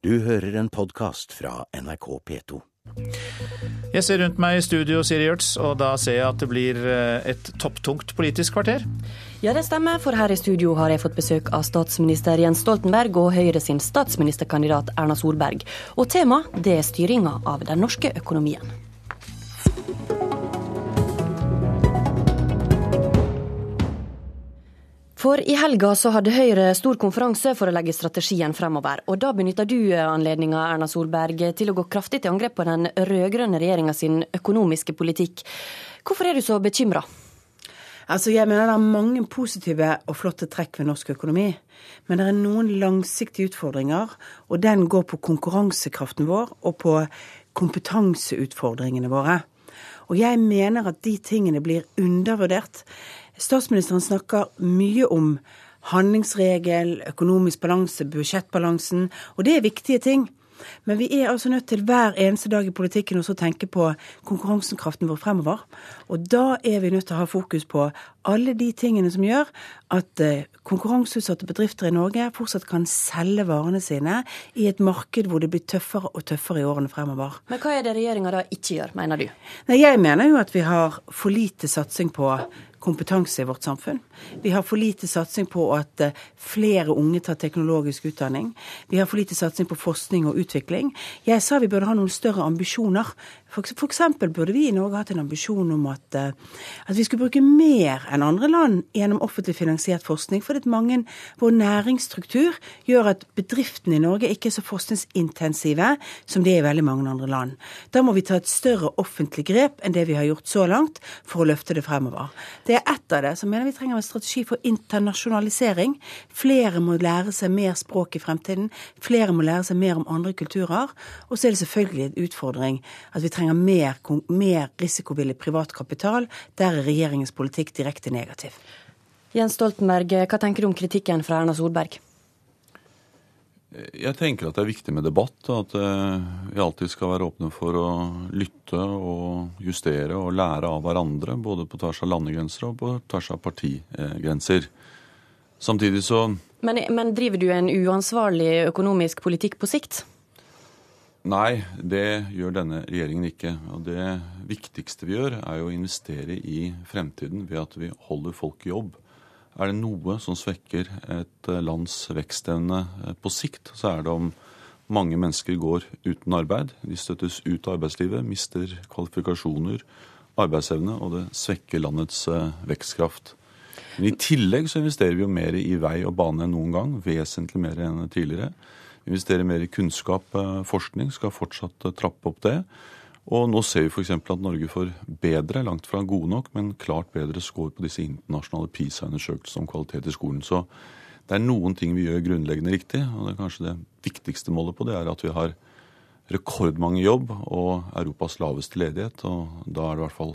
Du hører en podkast fra NRK P2. Jeg ser rundt meg i studio, Siri Gjørts, og da ser jeg at det blir eh, et topptungt politisk kvarter. Ja, det stemmer, for her i studio har jeg fått besøk av statsminister Jens Stoltenberg og Høyre sin statsministerkandidat Erna Solberg. Og tema det er styringa av den norske økonomien. For i helga så hadde Høyre stor konferanse for å legge strategien fremover. Og da benytta du anledninga, Erna Solberg, til å gå kraftig til angrep på den rød-grønne regjeringa sin økonomiske politikk. Hvorfor er du så bekymra? Altså, jeg mener Det er mange positive og flotte trekk ved norsk økonomi. Men det er noen langsiktige utfordringer, og den går på konkurransekraften vår og på kompetanseutfordringene våre. Og jeg mener at de tingene blir undervurdert. Statsministeren snakker mye om handlingsregel, økonomisk balanse, budsjettbalansen, og det er viktige ting. Men vi er altså nødt til hver eneste dag i politikken også å tenke på konkurransekraften vår fremover. Og da er vi nødt til å ha fokus på alle de tingene som gjør at eh, konkurranseutsatte bedrifter i Norge fortsatt kan selge varene sine i et marked hvor det blir tøffere og tøffere i årene fremover. Men hva er det regjeringa da ikke gjør, mener du? Nei, Jeg mener jo at vi har for lite satsing på kompetanse i vårt samfunn. Vi har for lite satsing på at eh, flere unge tar teknologisk utdanning. Vi har for lite satsing på forskning og utvikling. Jeg sa vi burde ha noen større ambisjoner. Eksempel burde vi i Norge hatt en ambisjon om at, eh, at vi skulle bruke mer enn andre land gjennom offentlig finansiert forskning. Fordi mange, vår næringsstruktur gjør at bedriftene i Norge ikke er så forskningsintensive som de er i veldig mange andre land. Da må vi ta et større offentlig grep enn det vi har gjort så langt, for å løfte det fremover. Det er ett av det. Så mener vi trenger en strategi for internasjonalisering. Flere må lære seg mer språk i fremtiden. Flere må lære seg mer om andre kulturer. Og så er det selvfølgelig en utfordring at vi trenger mer, mer risikovillig privat kapital. Der er regjeringens politikk direkte negativ. Jens Stoltenberg, hva tenker du om kritikken fra Erna Solberg? Jeg tenker at det er viktig med debatt, at eh, vi alltid skal være åpne for å lytte og justere og lære av hverandre, både på tvers av landegrenser og på tvers av partigrenser. Samtidig så men, men driver du en uansvarlig økonomisk politikk på sikt? Nei, det gjør denne regjeringen ikke. Og det viktigste vi gjør, er jo å investere i fremtiden ved at vi holder folk i jobb. Er det noe som svekker et eh, lands vekstevne eh, på sikt, så er det om mange mennesker går uten arbeid. De støttes ut av arbeidslivet, mister kvalifikasjoner, arbeidsevne, og det svekker landets eh, vekstkraft. Men I tillegg så investerer vi jo mer i vei og bane enn noen gang. Vesentlig mer enn tidligere. Vi investerer mer i kunnskap, forskning, skal fortsatt trappe opp det. Og nå ser vi f.eks. at Norge får bedre, langt fra gode nok, men klart bedre score på disse internasjonale PISA-undersøkelsene om kvalitet i skolen. Så det er noen ting vi gjør grunnleggende riktig. Og det er kanskje det viktigste målet på det er at vi har rekordmange jobb og Europas laveste ledighet. Og da er det i hvert fall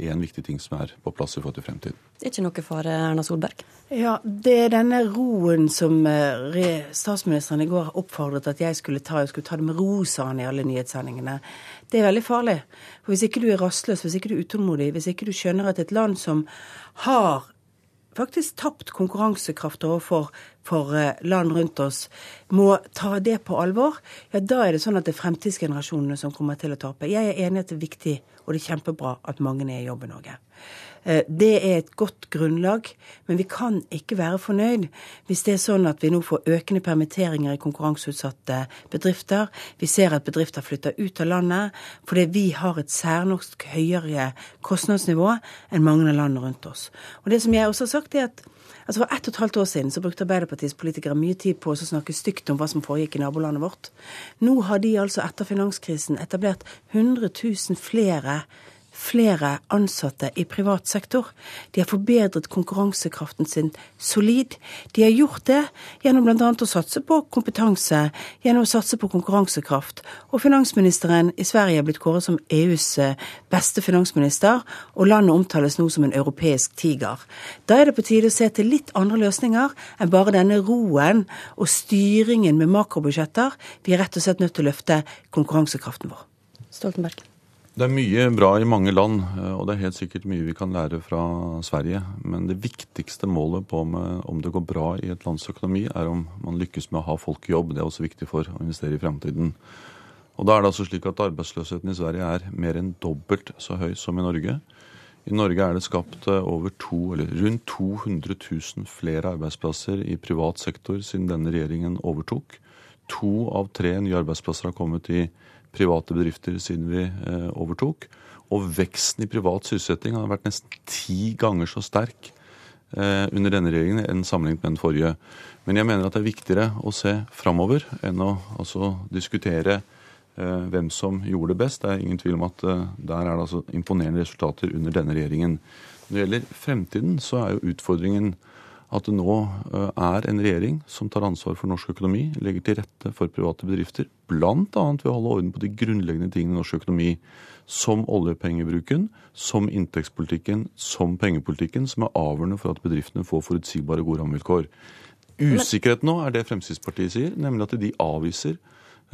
én eh, viktig ting som er på plass i forhold til fremtiden. Det er ikke noe for Erna Solberg? Ja, det er denne roen som eh, statsministeren i går oppfordret at jeg skulle ta. Jeg skulle ta det med ro, sa han i alle nyhetssendingene. Det er veldig farlig. For Hvis ikke du er rastløs, hvis ikke du er utålmodig, hvis ikke du skjønner at et land som har faktisk tapt konkurransekraft overfor for eh, land rundt oss, må ta det på alvor, ja, da er det sånn at det er fremtidsgenerasjonene som kommer til å tape. Jeg er enig i at det er viktig, og det er kjempebra at mange er i jobb i Norge. Eh, det er et godt grunnlag, men vi kan ikke være fornøyd hvis det er sånn at vi nå får økende permitteringer i konkurranseutsatte bedrifter. Vi ser at bedrifter flytter ut av landet fordi vi har et særnorsk høyere kostnadsnivå enn mange av landene rundt oss. Og det som jeg også har sagt, er at Altså For ett og et halvt år siden så brukte Arbeiderpartiets politikere mye tid på å snakke stygt om hva som foregikk i nabolandet vårt. Nå har de altså etter finanskrisen etablert 100 000 flere flere ansatte i privat sektor. De har forbedret konkurransekraften sin solid. De har gjort det gjennom bl.a. å satse på kompetanse, gjennom å satse på konkurransekraft. Og finansministeren i Sverige er blitt kåret som EUs eh, beste finansminister, og landet omtales nå som en europeisk tiger. Da er det på tide å se til litt andre løsninger enn bare denne roen og styringen med makrobudsjetter. Vi er rett og slett nødt til å løfte konkurransekraften vår. Stoltenberg. Det er mye bra i mange land, eh, og det er helt sikkert mye vi kan lære fra Sverige. Men det viktigste målet på om det går bra i et lands økonomi, er om man lykkes med å ha folk i jobb. Det er også viktig for å investere i fremtiden. Og da er det altså slik at Arbeidsløsheten i Sverige er mer enn dobbelt så høy som i Norge. I Norge er det skapt eh, over to, eller rundt 200 000 flere arbeidsplasser i privat sektor siden denne regjeringen overtok. To av tre nye arbeidsplasser har kommet i private bedrifter siden vi eh, overtok. Og veksten i privat sysselsetting har vært nesten ti ganger så sterk eh, under denne regjeringen enn sammenlignet med den forrige. Men jeg mener at det er viktigere å se framover enn å altså, diskutere eh, hvem som gjorde det best. Det er ingen tvil om at der er det altså imponerende resultater under denne regjeringen. Når det gjelder fremtiden, så er jo utfordringen at det nå eh, er en regjering som tar ansvar for norsk økonomi, legger til rette for private bedrifter, bl.a. ved å holde orden på de grunnleggende tingene i norsk økonomi, som oljepengebruken, som inntektspolitikken, som pengepolitikken, som er avgjørende for at bedriftene får forutsigbare, gode rammevilkår. Usikkerhet nå er det Fremskrittspartiet sier, nemlig at de avviser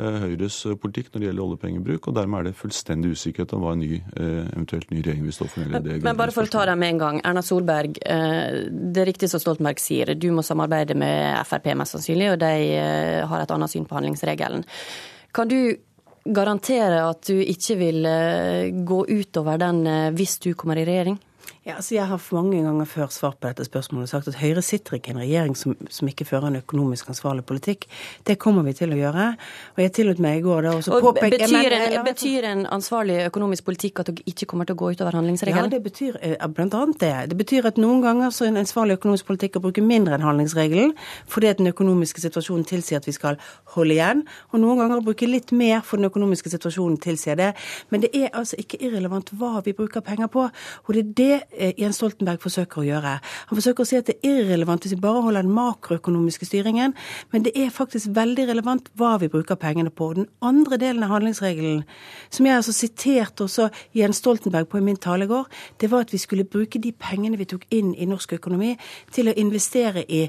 Høyres eh, politikk når det gjelder oljepengebruk, og dermed er det fullstendig usikkerhet om hva en ny, eh, eventuelt ny regjering vil stå for. Men, men bare for å ta det med en gang. Erna Solberg, det er riktig som Stoltenberg sier, du må samarbeide med Frp mest sannsynlig, og de har et annet syn på handlingsregelen. Kan du garantere at du ikke vil gå utover den hvis du kommer i regjering? Ja, altså Jeg har mange ganger før svart på dette spørsmålet og sagt at Høyre sitter ikke i en regjering som, som, ikke fører en økonomisk ansvarlig politikk. Det kommer vi til å gjøre. Og jeg tillot meg i går da også påpeke betyr, en, betyr en ansvarlig økonomisk politikk at dere ikke kommer til å gå utover handlingsregelen? Ja, det betyr eh, blant annet det. Det betyr at noen ganger så er en ansvarlig økonomisk politikk å bruke mindre enn handlingsregelen fordi at den økonomiske situasjonen tilsier at vi skal holde igjen. Og noen ganger bruke litt mer for den økonomiske situasjonen tilsier det. Men det er altså ikke irrelevant hva vi bruker penger på. Og det er det Eh, Jens Stoltenberg forsøker å gjøre. Han forsøker å si at det er irrelevant hvis vi bare holder den makroøkonomiske styringen, men det er faktisk veldig relevant hva vi bruker pengene på. Den andre delen av handlingsregelen, som jeg altså siterte også Jens Stoltenberg på i min tale i går, det var at vi skulle bruke de pengene vi tok inn i norsk økonomi, til å investere i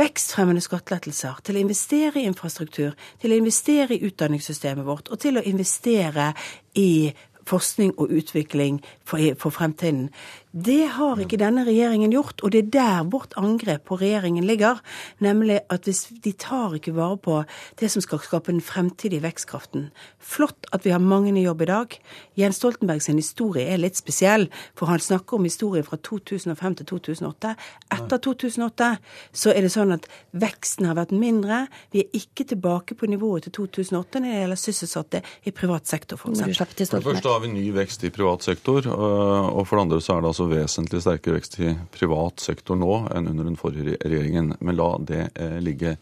vekstfremmende skattelettelser, til å investere i infrastruktur, til å investere i utdanningssystemet vårt og til å investere i forskning og utvikling for, for fremtiden. Det har ikke denne regjeringen gjort, og det er der vårt angrep på regjeringen ligger. Nemlig at hvis de tar ikke vare på det som skal skape den fremtidige vekstkraften. Flott at vi har mange i jobb i dag. Jens Stoltenberg sin historie er litt spesiell, for han snakker om historien fra 2005 til 2008. Etter 2008 så er det sånn at veksten har vært mindre. Vi er ikke tilbake på nivået til 2008 når det gjelder sysselsatte i privat sektor, f.eks. For det første har vi ny vekst i privat sektor, og for det andre så er det altså altså vesentlig sterkere vekst i privat sektor nå enn under den forrige regjeringen. Men la det eh, ligge.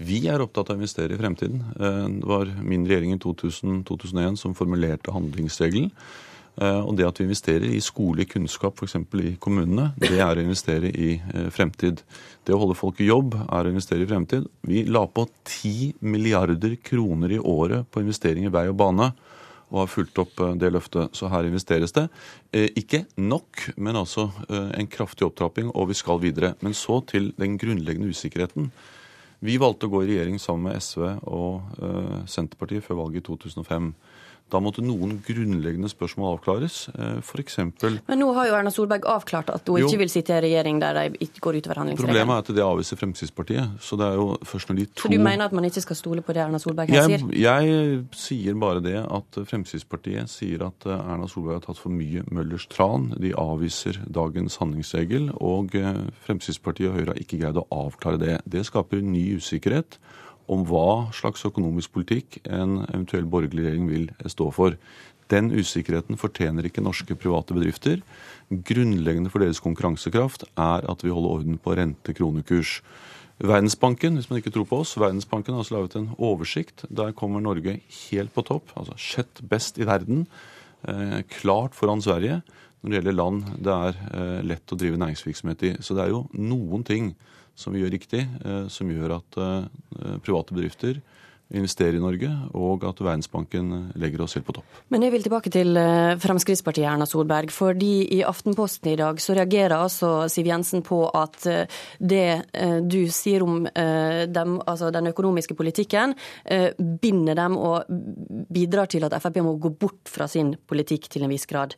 Vi er opptatt av å investere i fremtiden. Eh, det var min regjering i 2000-2001 som formulerte handlingsregelen. Eh, og det at vi investerer i skole, kunnskap, f.eks. i kommunene, det er å investere i fremtid. Det å holde folk i jobb er å investere i fremtid. Vi la på 10 milliarder kroner i året på investering i vei og bane og har fulgt opp eh, det løftet. Så her investeres det. Eh, ikke nok, men altså eh, en kraftig opptrapping, og vi skal videre. Men så til den grunnleggende usikkerheten. Vi valgte å gå i regjering sammen med SV og Senterpartiet før valget i 2005. Da måtte noen grunnleggende spørsmål avklares. For F.eks. Men nå har jo Erna Solberg avklart at hun jo, ikke vil sitte i regjering der de ikke går utover handlingsregelen. Problemet er at det avviser Fremskrittspartiet. Så det er jo først når de to Så du mener at man ikke skal stole på det Erna Solberg her sier? Jeg sier bare det at Fremskrittspartiet sier at eh, Erna Solberg har tatt for mye Møllers tran. De avviser dagens handlingsregel. Og eh, Fremskrittspartiet og Høyre har ikke greid å avklare det. Det skaper ny usikkerhet om hva slags økonomisk politikk en eventuell borgerlig regjering vil stå for. Den usikkerheten fortjener ikke norske private bedrifter. Grunnleggende for deres konkurransekraft er at vi holder orden på rente-kronekurs. Verdensbanken hvis man ikke tror på oss, Verdensbanken har altså laget en oversikt. Der kommer Norge helt på topp, altså sjett best i verden. Eh, klart foran Sverige når det gjelder land det er eh, lett å drive næringsvirksomhet i. Så det er jo noen ting som vi gjør riktig, eh, som gjør at eh, private bedrifter investere i Norge, og at Verdensbanken legger oss helt på topp. Men jeg vil tilbake til eh, Fremskrittspartiet, Erna Solberg. fordi i Aftenposten i dag så reagerer altså Siv Jensen på at eh, det eh, du sier om dem, altså den økonomiske politikken, binder dem og bidrar til at Frp må gå bort fra sin politikk til en viss grad.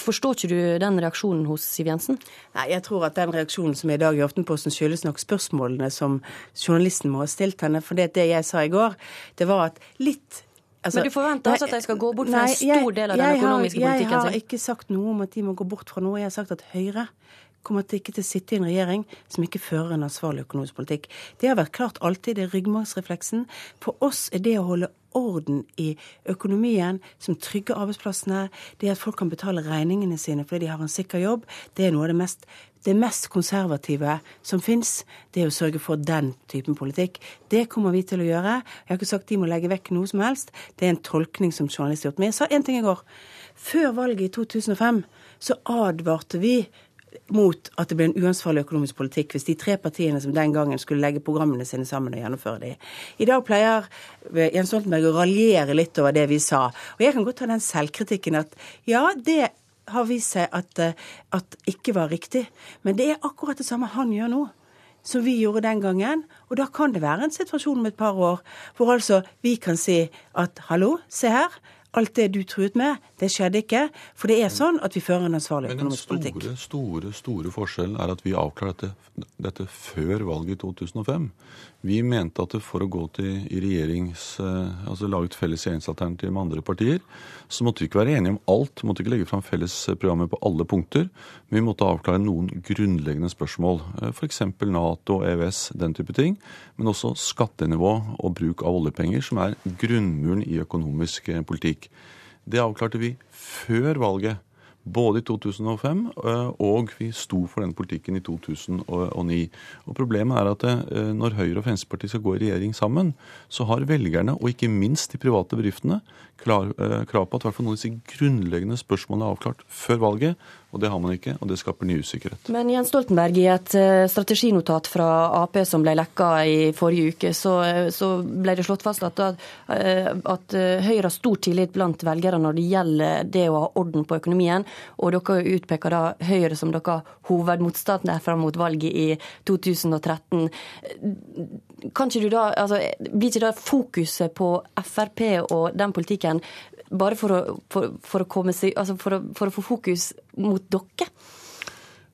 Forstår ikke du den reaksjonen hos Siv Jensen? Nei, jeg tror at den reaksjonen som er i dag i Aftenposten skyldes nok spørsmålene som journalisten må ha stilt henne. For det jeg sa i går, det var at litt Altså, Men du forventer altså at de skal gå bort fra nei, en stor del av den økonomiske har, politikken sin? Jeg har ikke sagt noe om at de må gå bort fra noe. Jeg har sagt at Høyre kommer til ikke til å sitte i en regjering som ikke fører en ansvarlig økonomisk politikk. Det har vært klart alltid. Det er ryggmargsrefleksen. For oss er det å holde orden i økonomien, som trygger arbeidsplassene, det at folk kan betale regningene sine fordi de har en sikker jobb, det er noe av det mest, det mest konservative som fins. Det er å sørge for den typen politikk. Det kommer vi til å gjøre. Jeg har ikke sagt de må legge vekk noe som helst. Det er en tolkning som journalist har gjort. Men jeg sa én ting i går. Før valget i 2005 så advarte vi mot at det ble en uansvarlig økonomisk politikk hvis de tre partiene som den gangen skulle legge programmene sine sammen og gjennomføre de. I dag pleier Jens Stoltenberg å raljere litt over det vi sa. Og jeg kan godt ta den selvkritikken at ja, det har vist seg at, eh, at ikke var riktig. Men det er akkurat det samme han gjør nå som vi gjorde den gangen. Og da kan det være en situasjon om et par år hvor altså vi kan si at hallo, se her, alt det du truet med, det skjedde ikke. For det er sånn at vi fører en ansvarlig økonomisk politikk. Men den store, store, store forskjellen er at vi avklarer dette, dette før valget i 2005. Vi mente at for å gå til i regjerings, eh, altså lage et felles regjeringsalternativ med andre partier, så måtte vi ikke være enige om alt. Vi måtte ikke legge fram felles programmer på alle punkter. Men vi måtte avklare noen grunnleggende spørsmål. Eh, F.eks. Nato, EØS, den type ting. Men også skattenivå og bruk av oljepenger, som er grunnmuren i økonomisk eh, politikk. Det avklarte vi før valget både i 2005 eh, og vi sto for den politikken i 2009. Og Problemet er at eh, når Høyre og Fremskrittspartiet skal gå i regjering sammen, så har velgerne, og ikke minst de private bedriftene, eh, krav på at hvert fall noen av disse grunnleggende spørsmålene er avklart før valget. Og det har man ikke, og det skaper ny usikkerhet. Men Jens Stoltenberg, i et strateginotat fra Ap som ble lekka i forrige uke, så, så ble det slått fast at, at, Høyre har stor tillit blant velgere når det gjelder det å ha orden på økonomien. Og dere utpeker da Høyre som dere hovedmotstander fram mot valget i 2013. Kan ikke du da, altså, blir ikke da fokuset på Frp og den politikken bare for å, for, for å, komme seg, altså for å, for å få fokus mot dere?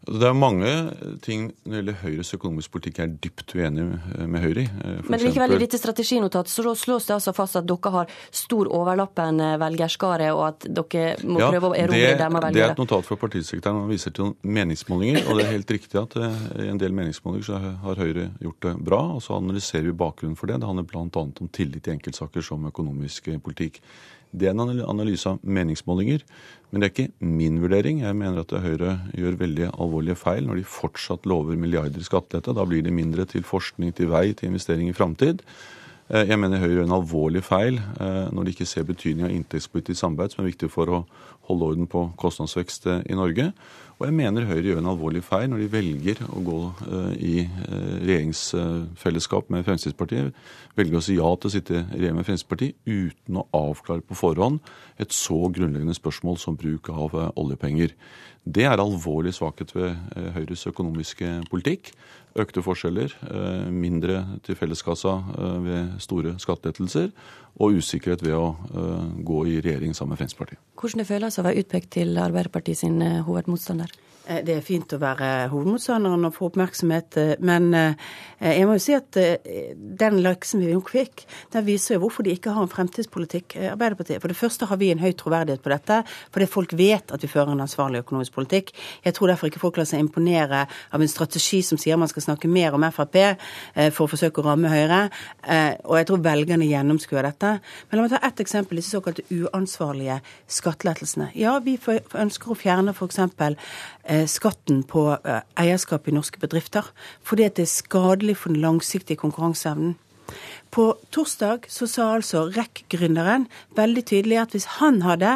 Det er mange ting når det gjelder Høyres økonomiske politikk jeg er dypt uenig med Høyre i. Eh, Men likevel i dette strateginotatet så slås det altså fast at dere har stor overlappende velgerskare, og at dere må ja, prøve å erobre dem av velgere. Det er et notat fra partisekretæren Han viser til meningsmålinger. Og det er helt riktig at eh, i en del meningsmålinger så har Høyre gjort det bra. Og så analyserer vi bakgrunnen for det. Det handler bl.a. om tillit i enkeltsaker som økonomisk politikk. Det er en analyse av meningsmålinger. Men det er ikke min vurdering. Jeg mener at Høyre gjør veldig alvorlige feil når de fortsatt lover milliarder i skattelette. Da blir det mindre til forskning, til vei, til investering i framtid. Eh, jeg mener Høyre gjør en alvorlig feil eh, når de ikke ser betydning av inntektspolitisk samarbeid, som er viktig for å holde orden på kostnadsvekst eh, i Norge. Og jeg mener Høyre gjør en alvorlig feil når de velger å gå i regjeringsfellesskap med Fremskrittspartiet. Velger å si ja til å sitte i regjering med Fremskrittspartiet uten å avklare på forhånd et så grunnleggende spørsmål som bruk av oljepenger. Det er alvorlig svakhet ved Høyres økonomiske politikk. Økte forskjeller, mindre til felleskassa ved store skattelettelser og usikkerhet ved å gå i regjering sammen med Fremskrittspartiet. Hvordan det føles å være utpekt til Arbeiderpartiet sin hovedmotstander? Eh, det er fint å være hovedmotstanderen og få oppmerksomhet, eh, men eh, jeg må jo si at den laksen vi nok fikk, den viser jo hvorfor de ikke har en fremtidspolitikk, Arbeiderpartiet. For det første har vi en høy troverdighet på dette, fordi folk vet at vi fører en ansvarlig økonomisk politikk. Jeg tror derfor ikke folk lar seg imponere av en strategi som sier man skal snakke mer om Frp for å forsøke å ramme Høyre, og jeg tror velgerne gjennomskuer dette. Men la meg ta ett eksempel, disse såkalte uansvarlige skattelettelsene. Ja, vi ønsker å fjerne f.eks. Eh, skatten på eh, eierskap i norske bedrifter. Fordi det er skadelig for den langsiktige konkurranseevnen. På torsdag så sa altså REC-gründeren veldig tydelig at hvis han hadde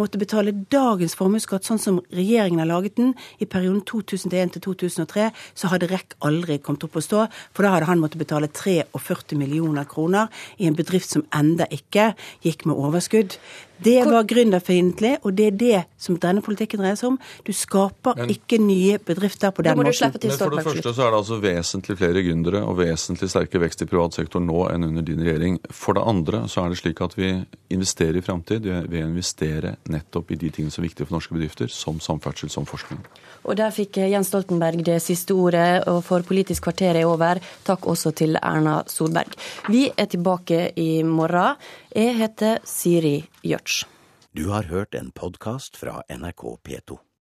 måttet betale dagens formuesskatt sånn som regjeringen har laget den, i perioden 2001 til 2003, så hadde REC aldri kommet opp å stå. For da hadde han måttet betale 43 millioner kroner i en bedrift som enda ikke gikk med overskudd. Det var gründerfiendtlig, og det er det som denne politikken dreier seg om. Du skaper Men, ikke nye bedrifter på den måten. Men for det første så er det altså vesentlig flere gründere og vesentlig sterkere vekst i privat sektor nå enn under din regjering. For det andre så er det slik at vi investerer i framtid ved å investere nettopp i de tingene som er viktige for norske bedrifter, som samferdsel, som forskning. Og der fikk Jens Stoltenberg det siste ordet, og for Politisk kvarter er over. Takk også til Erna Solberg. Vi er tilbake i morgen. Jeg heter Siri Gjørts. Du har hørt en podkast fra NRK P2.